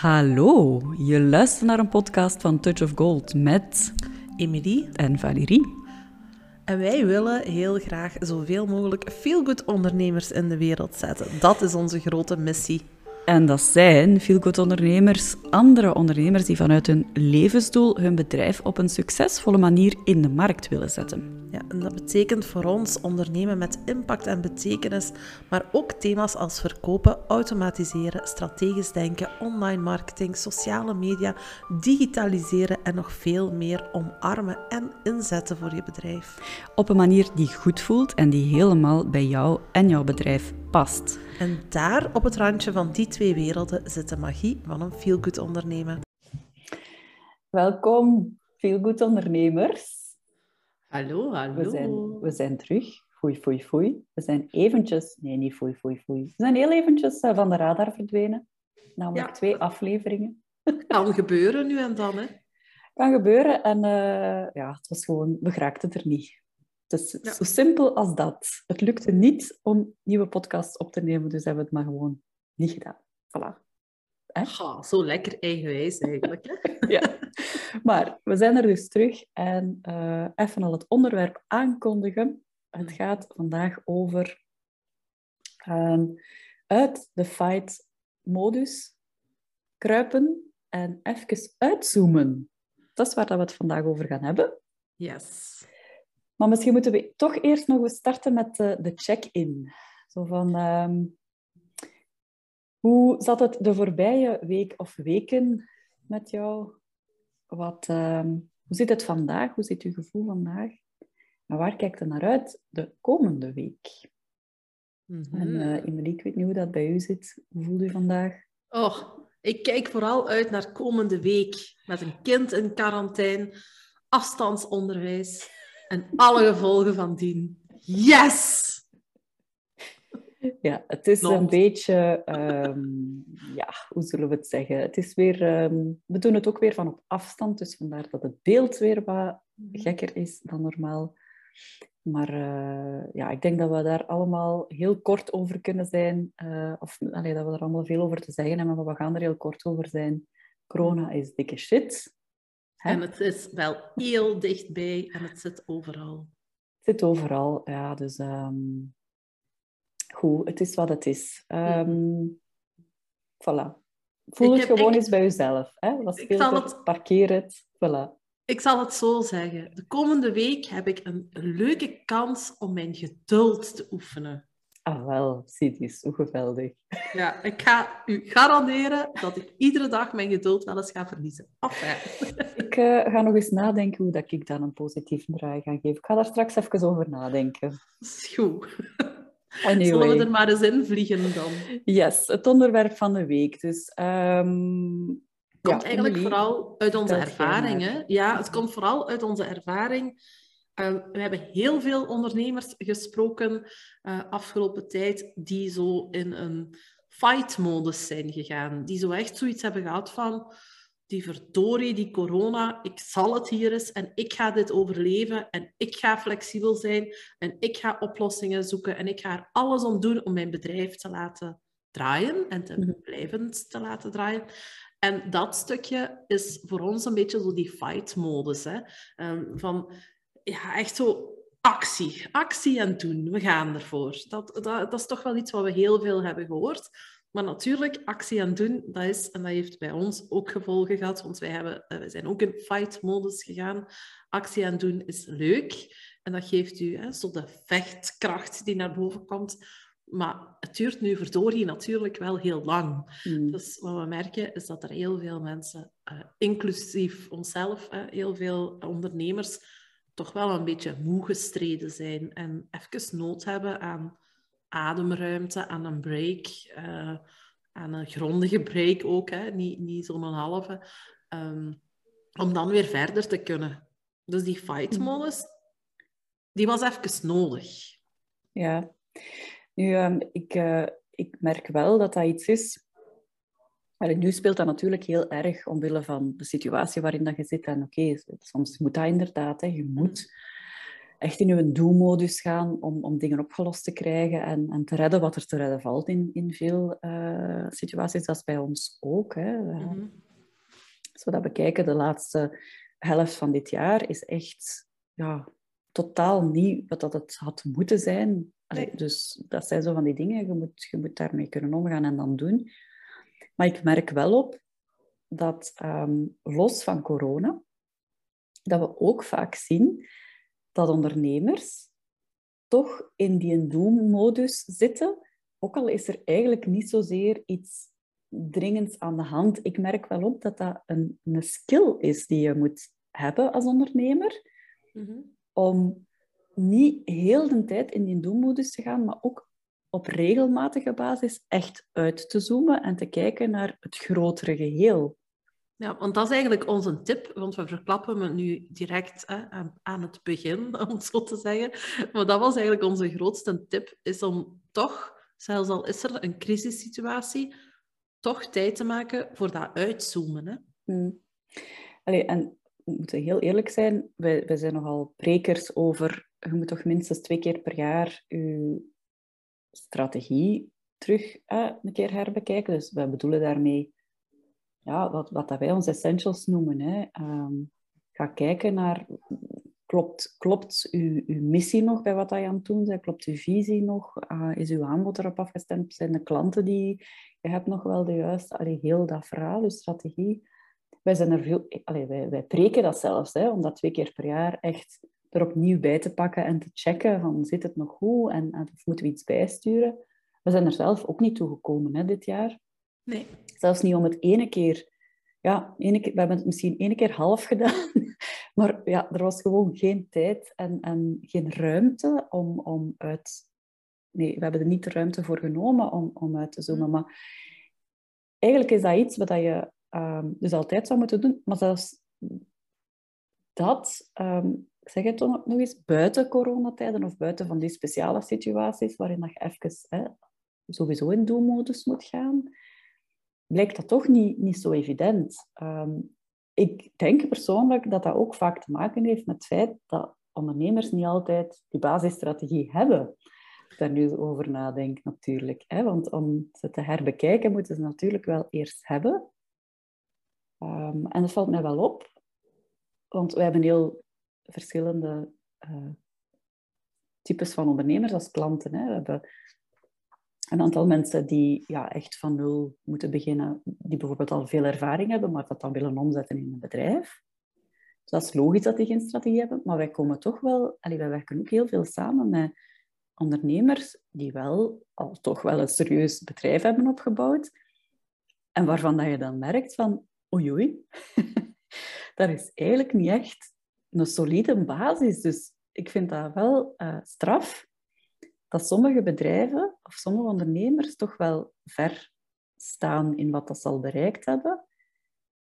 Hallo, je luistert naar een podcast van Touch of Gold met Emilie en Valérie. En wij willen heel graag zoveel mogelijk feel-good ondernemers in de wereld zetten. Dat is onze grote missie. En dat zijn feel-good ondernemers, andere ondernemers die vanuit hun levensdoel hun bedrijf op een succesvolle manier in de markt willen zetten. Ja, en dat betekent voor ons ondernemen met impact en betekenis, maar ook thema's als verkopen, automatiseren, strategisch denken, online marketing, sociale media, digitaliseren en nog veel meer omarmen en inzetten voor je bedrijf. Op een manier die goed voelt en die helemaal bij jou en jouw bedrijf past. En daar op het randje van die twee werelden zit de magie van een feel-good ondernemen. Welkom, feel-good ondernemers. Hallo, hallo. We zijn, we zijn terug. Foei, foei, foei. We zijn eventjes... Nee, niet foei, foei, foei. We zijn heel eventjes eh, van de radar verdwenen. Namelijk Ja. twee afleveringen. Kan gebeuren nu en dan, hè? Kan gebeuren. En eh, ja, het was gewoon... We geraakten er niet. Het is Ja. zo simpel als dat. Het lukte niet om nieuwe podcasts op te nemen, dus hebben we het maar gewoon niet gedaan. Voilà. Zo lekker eigenwijs eigenlijk, hè? Ja. Maar we zijn er dus terug en eh, even al het onderwerp aankondigen. Het gaat vandaag over ehm, uit de fight-modus kruipen en even uitzoomen. Dat is waar dat we het vandaag over gaan hebben. Yes. Maar misschien moeten we toch eerst nog eens starten met de, de check-in. Zo van, ehm, hoe zat het de voorbije week of weken met jou? Wat, ehm, hoe zit het vandaag? Hoe zit uw gevoel vandaag? En waar kijkt er naar uit de komende week? Mhm. En eh Emily, ik weet niet hoe dat bij u zit. Hoe voelt u vandaag? Oh, ik kijk vooral uit naar komende week. Met een kind in quarantaine, afstandsonderwijs en alle gevolgen van dien. Yes! Ja, het is een beetje, ehm, ja, hoe zullen we het zeggen? Het is weer, ehm, we doen het ook weer van op afstand, dus vandaar dat het beeld weer wat gekker is dan normaal. Maar eh, ja, ik denk dat we daar allemaal heel kort over kunnen zijn, eh, of allee, dat we er allemaal veel over te zeggen hebben, maar we gaan er heel kort over zijn. Corona is dikke shit. Hè? En het is wel heel dichtbij en het zit overal. Het zit overal, ja, dus ehm, goed, het is wat het is. Ehm, Voilà. Voel Ik het heb- gewoon ik- eens bij jezelf. Hè? Wat Ik speelt het- Parkeer het. Voilà. Ik zal het zo zeggen. De komende week heb ik een leuke kans om mijn geduld te oefenen. Ah, wel, zie eens, hoe geweldig. Ja, ik ga u garanderen dat ik iedere dag mijn geduld wel eens ga verliezen. Enfin. Ik eh, ga nog eens nadenken hoe dat ik dan een positieve draai ga geven. Ik ga daar straks even over nadenken. is goed. Anyway. Zullen we er maar eens in vliegen dan? Yes, het onderwerp van de week. Dus, ehm, Het komt ja, eigenlijk vooral uit onze ervaringen. Ja, het komt vooral uit onze ervaring. Eh, we hebben heel veel ondernemers gesproken eh, afgelopen tijd die zo in een fight-modus zijn gegaan. Die zo echt zoiets hebben gehad van die verdorie, die corona, ik zal het hier eens en ik ga dit overleven en ik ga flexibel zijn en ik ga oplossingen zoeken en ik ga er alles om doen om mijn bedrijf te laten draaien en te Mhm. blijvend te laten draaien. En dat stukje is voor ons een beetje zo die fight-modus. Hè? Ehm, van ja, echt zo actie. Actie en doen. We gaan ervoor. Dat, dat, dat is toch wel iets wat we heel veel hebben gehoord. Maar natuurlijk, actie en doen, dat is, en dat heeft bij ons ook gevolgen gehad, want wij, hebben, eh, wij zijn ook in fight-modus gegaan. Actie en doen is leuk. En dat geeft u hè, zo de vechtkracht die naar boven komt. Maar het duurt nu verdorie natuurlijk wel heel lang. Hmm. Dus wat we merken is dat er heel veel mensen, eh, inclusief onszelf, heel veel ondernemers, toch wel een beetje moe gestreden zijn en even nood hebben aan ademruimte, aan een break, eh, aan een grondige break ook, hè, niet, niet zo'n halve, ehm, om dan weer verder te kunnen. Dus die fight-modus, die was even nodig. Ja. Nu, ehm, ik, eh, ik merk wel dat dat iets is... Allee, nu speelt dat natuurlijk heel erg omwille van de situatie waarin dat je zit. En oké, soms moet dat inderdaad. Hè. Je moet echt in uw do-modus gaan om, om dingen opgelost te krijgen en, en te redden wat er te redden valt in, in veel uh, situaties. Dat is bij ons ook. Hè. Mm Als we dat bekijken, de laatste helft van dit jaar is echt ja, totaal niet wat dat het had moeten zijn. Dus dat zijn zo van die dingen, je moet, je moet daarmee kunnen omgaan en dan doen. Maar ik merk wel op dat um, los van corona, dat we ook vaak zien dat ondernemers toch in die doen-modus zitten, ook al is er eigenlijk niet zozeer iets dringends aan de hand. Ik merk wel op dat dat een, een skill is die je moet hebben als ondernemer, mhm. om niet heel de tijd in die doen-modus te gaan, maar ook op regelmatige basis echt uit te zoomen en te kijken naar het grotere geheel. Ja, want dat is eigenlijk onze tip, want we verklappen me nu direct hè, aan het begin, om het zo te zeggen. Maar dat was eigenlijk onze grootste tip, is om toch, zelfs al is er een crisissituatie, toch tijd te maken voor dat uitzoomen. Hè? Hmm. En we moeten heel eerlijk zijn, wij, wij zijn nogal prekers over, je moet toch minstens twee keer per jaar je strategie terug een keer herbekijken. Dus we bedoelen daarmee ja, wat, wat dat wij ons essentials noemen. Hè. Ehm, ga kijken naar, klopt, klopt uw, uw missie nog bij wat je aan het doen bent? Klopt uw visie nog? Uh, is uw aanbod erop afgestemd? Zijn de klanten die je hebt nog wel de juiste? Allee, heel dat verhaal, uw strategie. Wij, zijn er veel, allee, wij, wij preken dat zelfs, hè, om dat twee keer per jaar echt er opnieuw bij te pakken en te checken van zit het nog goed en, of moeten we iets bijsturen. We zijn er zelf ook niet toe gekomen hè, dit jaar. Nee. Zelfs niet om het ene keer... Ja, ene keer, we hebben het misschien ene keer half gedaan. Maar ja, er was gewoon geen tijd en, en geen ruimte om, om uit... Nee, we hebben er niet de ruimte voor genomen om, om uit te zoomen. Mm. Maar eigenlijk is dat iets wat je um, dus altijd zou moeten doen. Maar zelfs dat, um, ik zeg het nog eens, buiten coronatijden of buiten van die speciale situaties waarin dat je even hè, sowieso in doelmodus moet gaan, blijkt dat toch niet, niet zo evident. Um, ik denk persoonlijk dat dat ook vaak te maken heeft met het feit dat ondernemers niet altijd die basisstrategie hebben. Daar nu over nadenk, natuurlijk. Hè? Want om ze te herbekijken, moeten ze natuurlijk wel eerst hebben. Um, en dat valt mij wel op, want wij hebben heel verschillende uh, types van ondernemers als klanten. Hè. We hebben een aantal mensen die ja, echt van nul moeten beginnen, die bijvoorbeeld al veel ervaring hebben, maar dat dan willen omzetten in een bedrijf. Dus dat is logisch dat die geen strategie hebben, maar wij komen toch wel, allee, wij werken ook heel veel samen met ondernemers die wel al toch wel een serieus bedrijf hebben opgebouwd en waarvan dat je dan merkt van, oei dat is eigenlijk niet echt een solide basis. Dus ik vind dat wel uh, straf dat sommige bedrijven of sommige ondernemers toch wel ver staan in wat dat ze al bereikt hebben,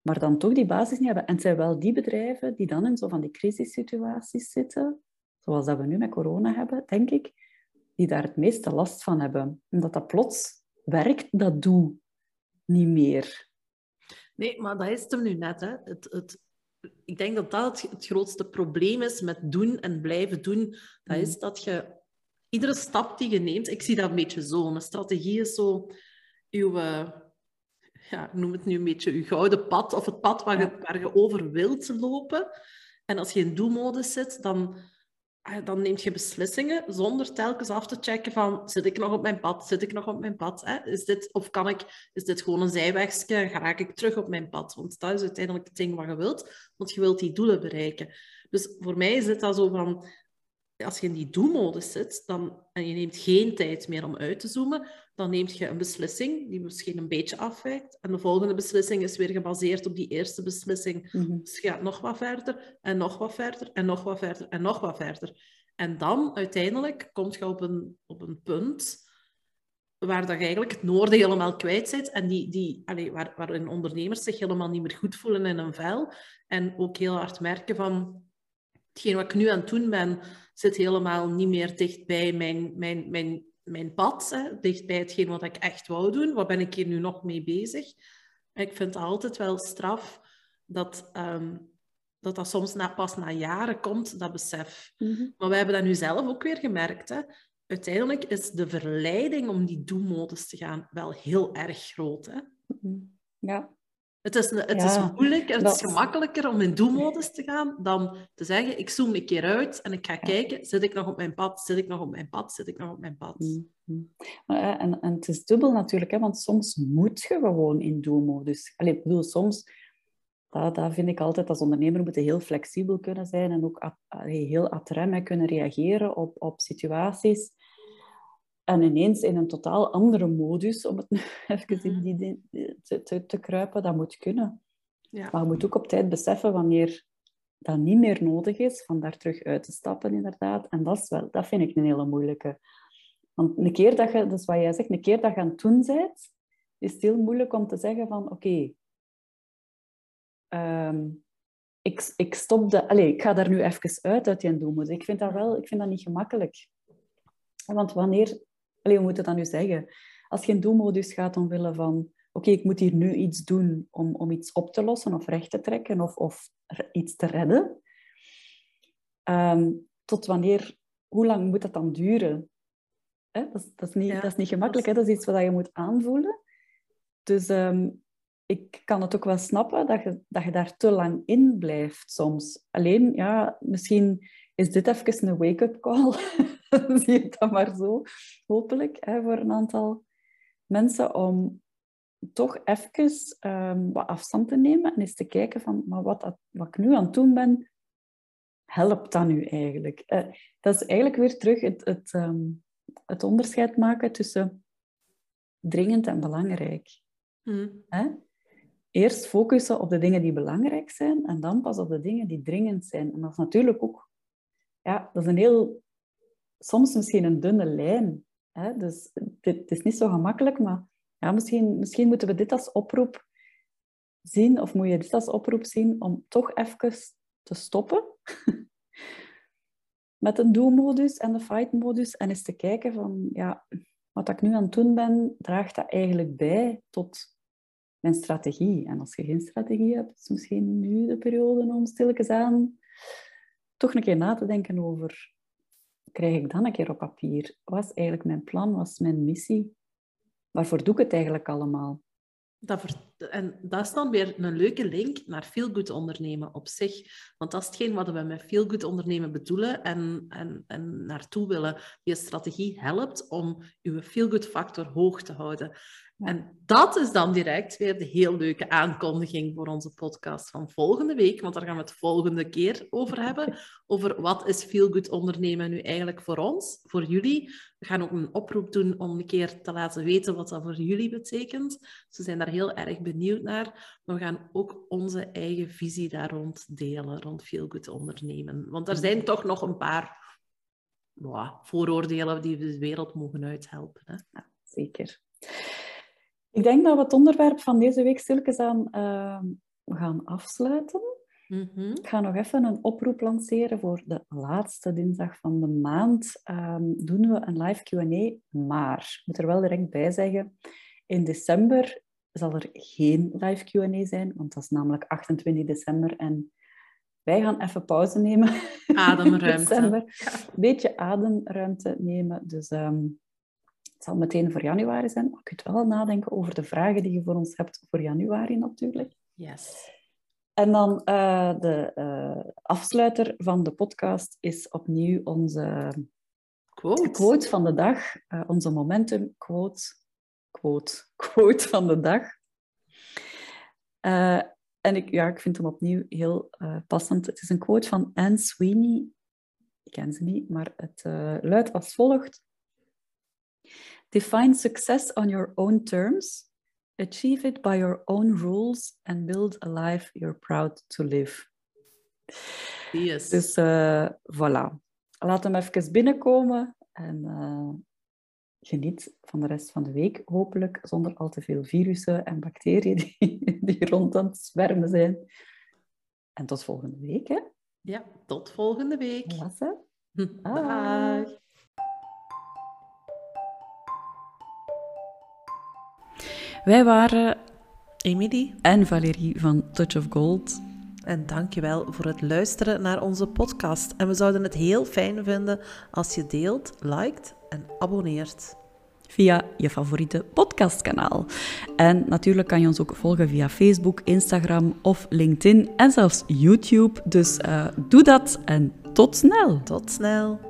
maar dan toch die basis niet hebben. En het zijn wel die bedrijven die dan in zo van die crisissituaties zitten, zoals dat we nu met corona hebben, denk ik, die daar het meeste last van hebben. Omdat dat plots werkt, dat doe niet meer. Nee, maar dat is het hem nu net. Hè. Het, het, ik denk dat dat het, grootste probleem is met doen en blijven doen. Dat is mm. dat je iedere stap die je neemt, ik zie dat een beetje zo. Een strategie is zo uw, uh, ja, noem het nu een beetje uw gouden pad, of het pad waar je, waar je over wilt lopen. En als je in doelmodus zit, dan, ah, dan neem je beslissingen zonder telkens af te checken van zit ik nog op mijn pad, zit ik nog op mijn pad? Hè? Is dit, of kan ik, is dit gewoon een zijwegje, ga ik terug op mijn pad? Want dat is uiteindelijk het ding wat je wilt, want je wilt die doelen bereiken. Dus voor mij is het dat zo van, als je in die do-modus zit dan, en je neemt geen tijd meer om uit te zoomen, dan neem je een beslissing die misschien een beetje afwijkt. En de volgende beslissing is weer gebaseerd op die eerste beslissing. Mhm. Dus je gaat nog wat verder en nog wat verder en nog wat verder en nog wat verder. En dan uiteindelijk kom je op een, op een punt waar dat je eigenlijk het noorden helemaal kwijt zit en die, die, allez, waar, waarin ondernemers zich helemaal niet meer goed voelen in een vel en ook heel hard merken van hetgeen wat ik nu aan het doen ben, zit helemaal niet meer dicht bij mijn, mijn, mijn, mijn pad, hè, dicht bij hetgeen wat ik echt wou doen. Wat ben ik hier nu nog mee bezig? Ik vind het altijd wel straf dat, um, dat dat soms na, pas na jaren komt, dat besef. Mhm. Maar wij hebben dat nu zelf ook weer gemerkt. Hè. Uiteindelijk is de verleiding om die do-modus te gaan wel heel erg groot. Hè. Mhm. Ja, Het is, het Ja, is moeilijk en het is gemakkelijker om in do-modus te gaan dan te zeggen, ik zoom een keer uit en ik ga kijken, zit ik nog op mijn pad, zit ik nog op mijn pad, zit ik nog op mijn pad. Mhm. Maar, eh, en, en het is dubbel natuurlijk, hè, want soms moet je gewoon in do-modus. Allee, ik bedoel, soms, dat, dat vind ik altijd, als ondernemer moet je heel flexibel kunnen zijn en ook allee, heel ad rem hè, kunnen reageren op, op situaties. En ineens in een totaal andere modus, om het nu even in die, die- te, te, te kruipen, dat moet kunnen. Ja. Maar je moet ook op tijd beseffen wanneer dat niet meer nodig is, van daar terug uit te stappen, inderdaad. En dat, is wel, dat vind ik een hele moeilijke. Want een keer dat je, dat is wat jij zegt, een keer dat je aan het doen bent, is het heel moeilijk om te zeggen van, oké, ehm, ik, ik stop de... Allez, ik ga daar nu even uit, uit die doen. Ik vind dat wel, ik vind dat niet gemakkelijk. Want wanneer... Allez, hoe moet je dat nu zeggen? Als je in doelmodus gaat omwille van oké, ik moet hier nu iets doen om, om iets op te lossen of recht te trekken of, of iets te redden. Ehm, tot wanneer, hoe lang moet dat dan duren? Hè? Dat, is, dat, is niet, Ja, dat is niet gemakkelijk, dat is iets wat je moet aanvoelen. Dus ehm, ik kan het ook wel snappen dat je, dat je daar te lang in blijft soms. Alleen, ja, misschien is dit even een wake-up call. Zie je het dan maar zo, hopelijk, hè, voor een aantal mensen, om toch even ehm, wat afstand te nemen en eens te kijken van, maar wat, dat, wat ik nu aan het doen ben, helpt dat nu eigenlijk? Eh, dat is eigenlijk weer terug het, het, ehm, het onderscheid maken tussen dringend en belangrijk. Hm. Hè? Eerst focussen op de dingen die belangrijk zijn en dan pas op de dingen die dringend zijn. En dat is natuurlijk ook, ja, dat is een heel, soms misschien een dunne lijn. Hè? Dus het is niet zo gemakkelijk, maar ja, misschien, misschien moeten we dit als oproep zien, of moet je dit als oproep zien om toch even te stoppen met een do-modus en de fight-modus en eens te kijken van, ja, wat ik nu aan het doen ben, draagt dat eigenlijk bij tot mijn strategie. En als je geen strategie hebt, is misschien nu de periode om stilletjes aan toch een keer na te denken over, krijg ik dan een keer op papier? Wat is eigenlijk mijn plan? Wat is mijn missie? Waarvoor doe ik het eigenlijk allemaal? Dat en dat is dan weer een leuke link naar feel-good ondernemen op zich. Want dat is hetgeen wat we met feel-good ondernemen bedoelen en, en, en naartoe willen. Je strategie helpt om je feel-good factor hoog te houden. Ja. En dat is dan direct weer de heel leuke aankondiging voor onze podcast van volgende week. Want daar gaan we het volgende keer over hebben. Over wat is feel-good ondernemen nu eigenlijk voor ons, voor jullie. We gaan ook een oproep doen om een keer te laten weten wat dat voor jullie betekent. Ze zijn daar heel erg benieuwd naar. Maar we gaan ook onze eigen visie daar rond delen, rond feel-good ondernemen. Want er zijn toch nog een paar ja, vooroordelen die we de wereld mogen uithelpen. Hè? Zeker. Ik denk dat we het onderwerp van deze week stilletjes aan uh, gaan afsluiten. Mhm. Ik ga nog even een oproep lanceren voor de laatste dinsdag van de maand. Um, doen we een live Q&A, maar ik moet er wel direct bij zeggen, in december zal er geen live Q&A zijn, want dat is namelijk 28 december en wij gaan even pauze nemen. Ademruimte. Een beetje ademruimte nemen, dus um, het zal meteen voor januari zijn. Maar je kunt wel nadenken over de vragen die je voor ons hebt voor januari natuurlijk. Yes. En dan uh, de uh, afsluiter van de podcast is opnieuw onze quote, quote van de dag. Uh, onze momentum quote, quote, quote van de dag. En ik, ja, ik vind hem opnieuw heel passend. Het is een quote van Anne Sweeney. Ik ken ze niet, maar het luidt als volgt. Define success on your own terms. Achieve it by your own rules and build a life you're proud to live. Yes. Dus uh, voilà. Laat hem even binnenkomen en uh, geniet van de rest van de week. Hopelijk zonder al te veel virussen en bacteriën die, die rond aan het zwermen zijn. En tot volgende week. Hè? Ja, tot volgende week. Lasse. Dag. Wij waren Emily en Valérie van Touch of Gold. En dankjewel voor het luisteren naar onze podcast. En we zouden het heel fijn vinden als je deelt, liked en abonneert via je favoriete podcastkanaal. En natuurlijk kan je ons ook volgen via Facebook, Instagram of LinkedIn en zelfs YouTube. Dus uh, doe dat en tot snel. Tot snel.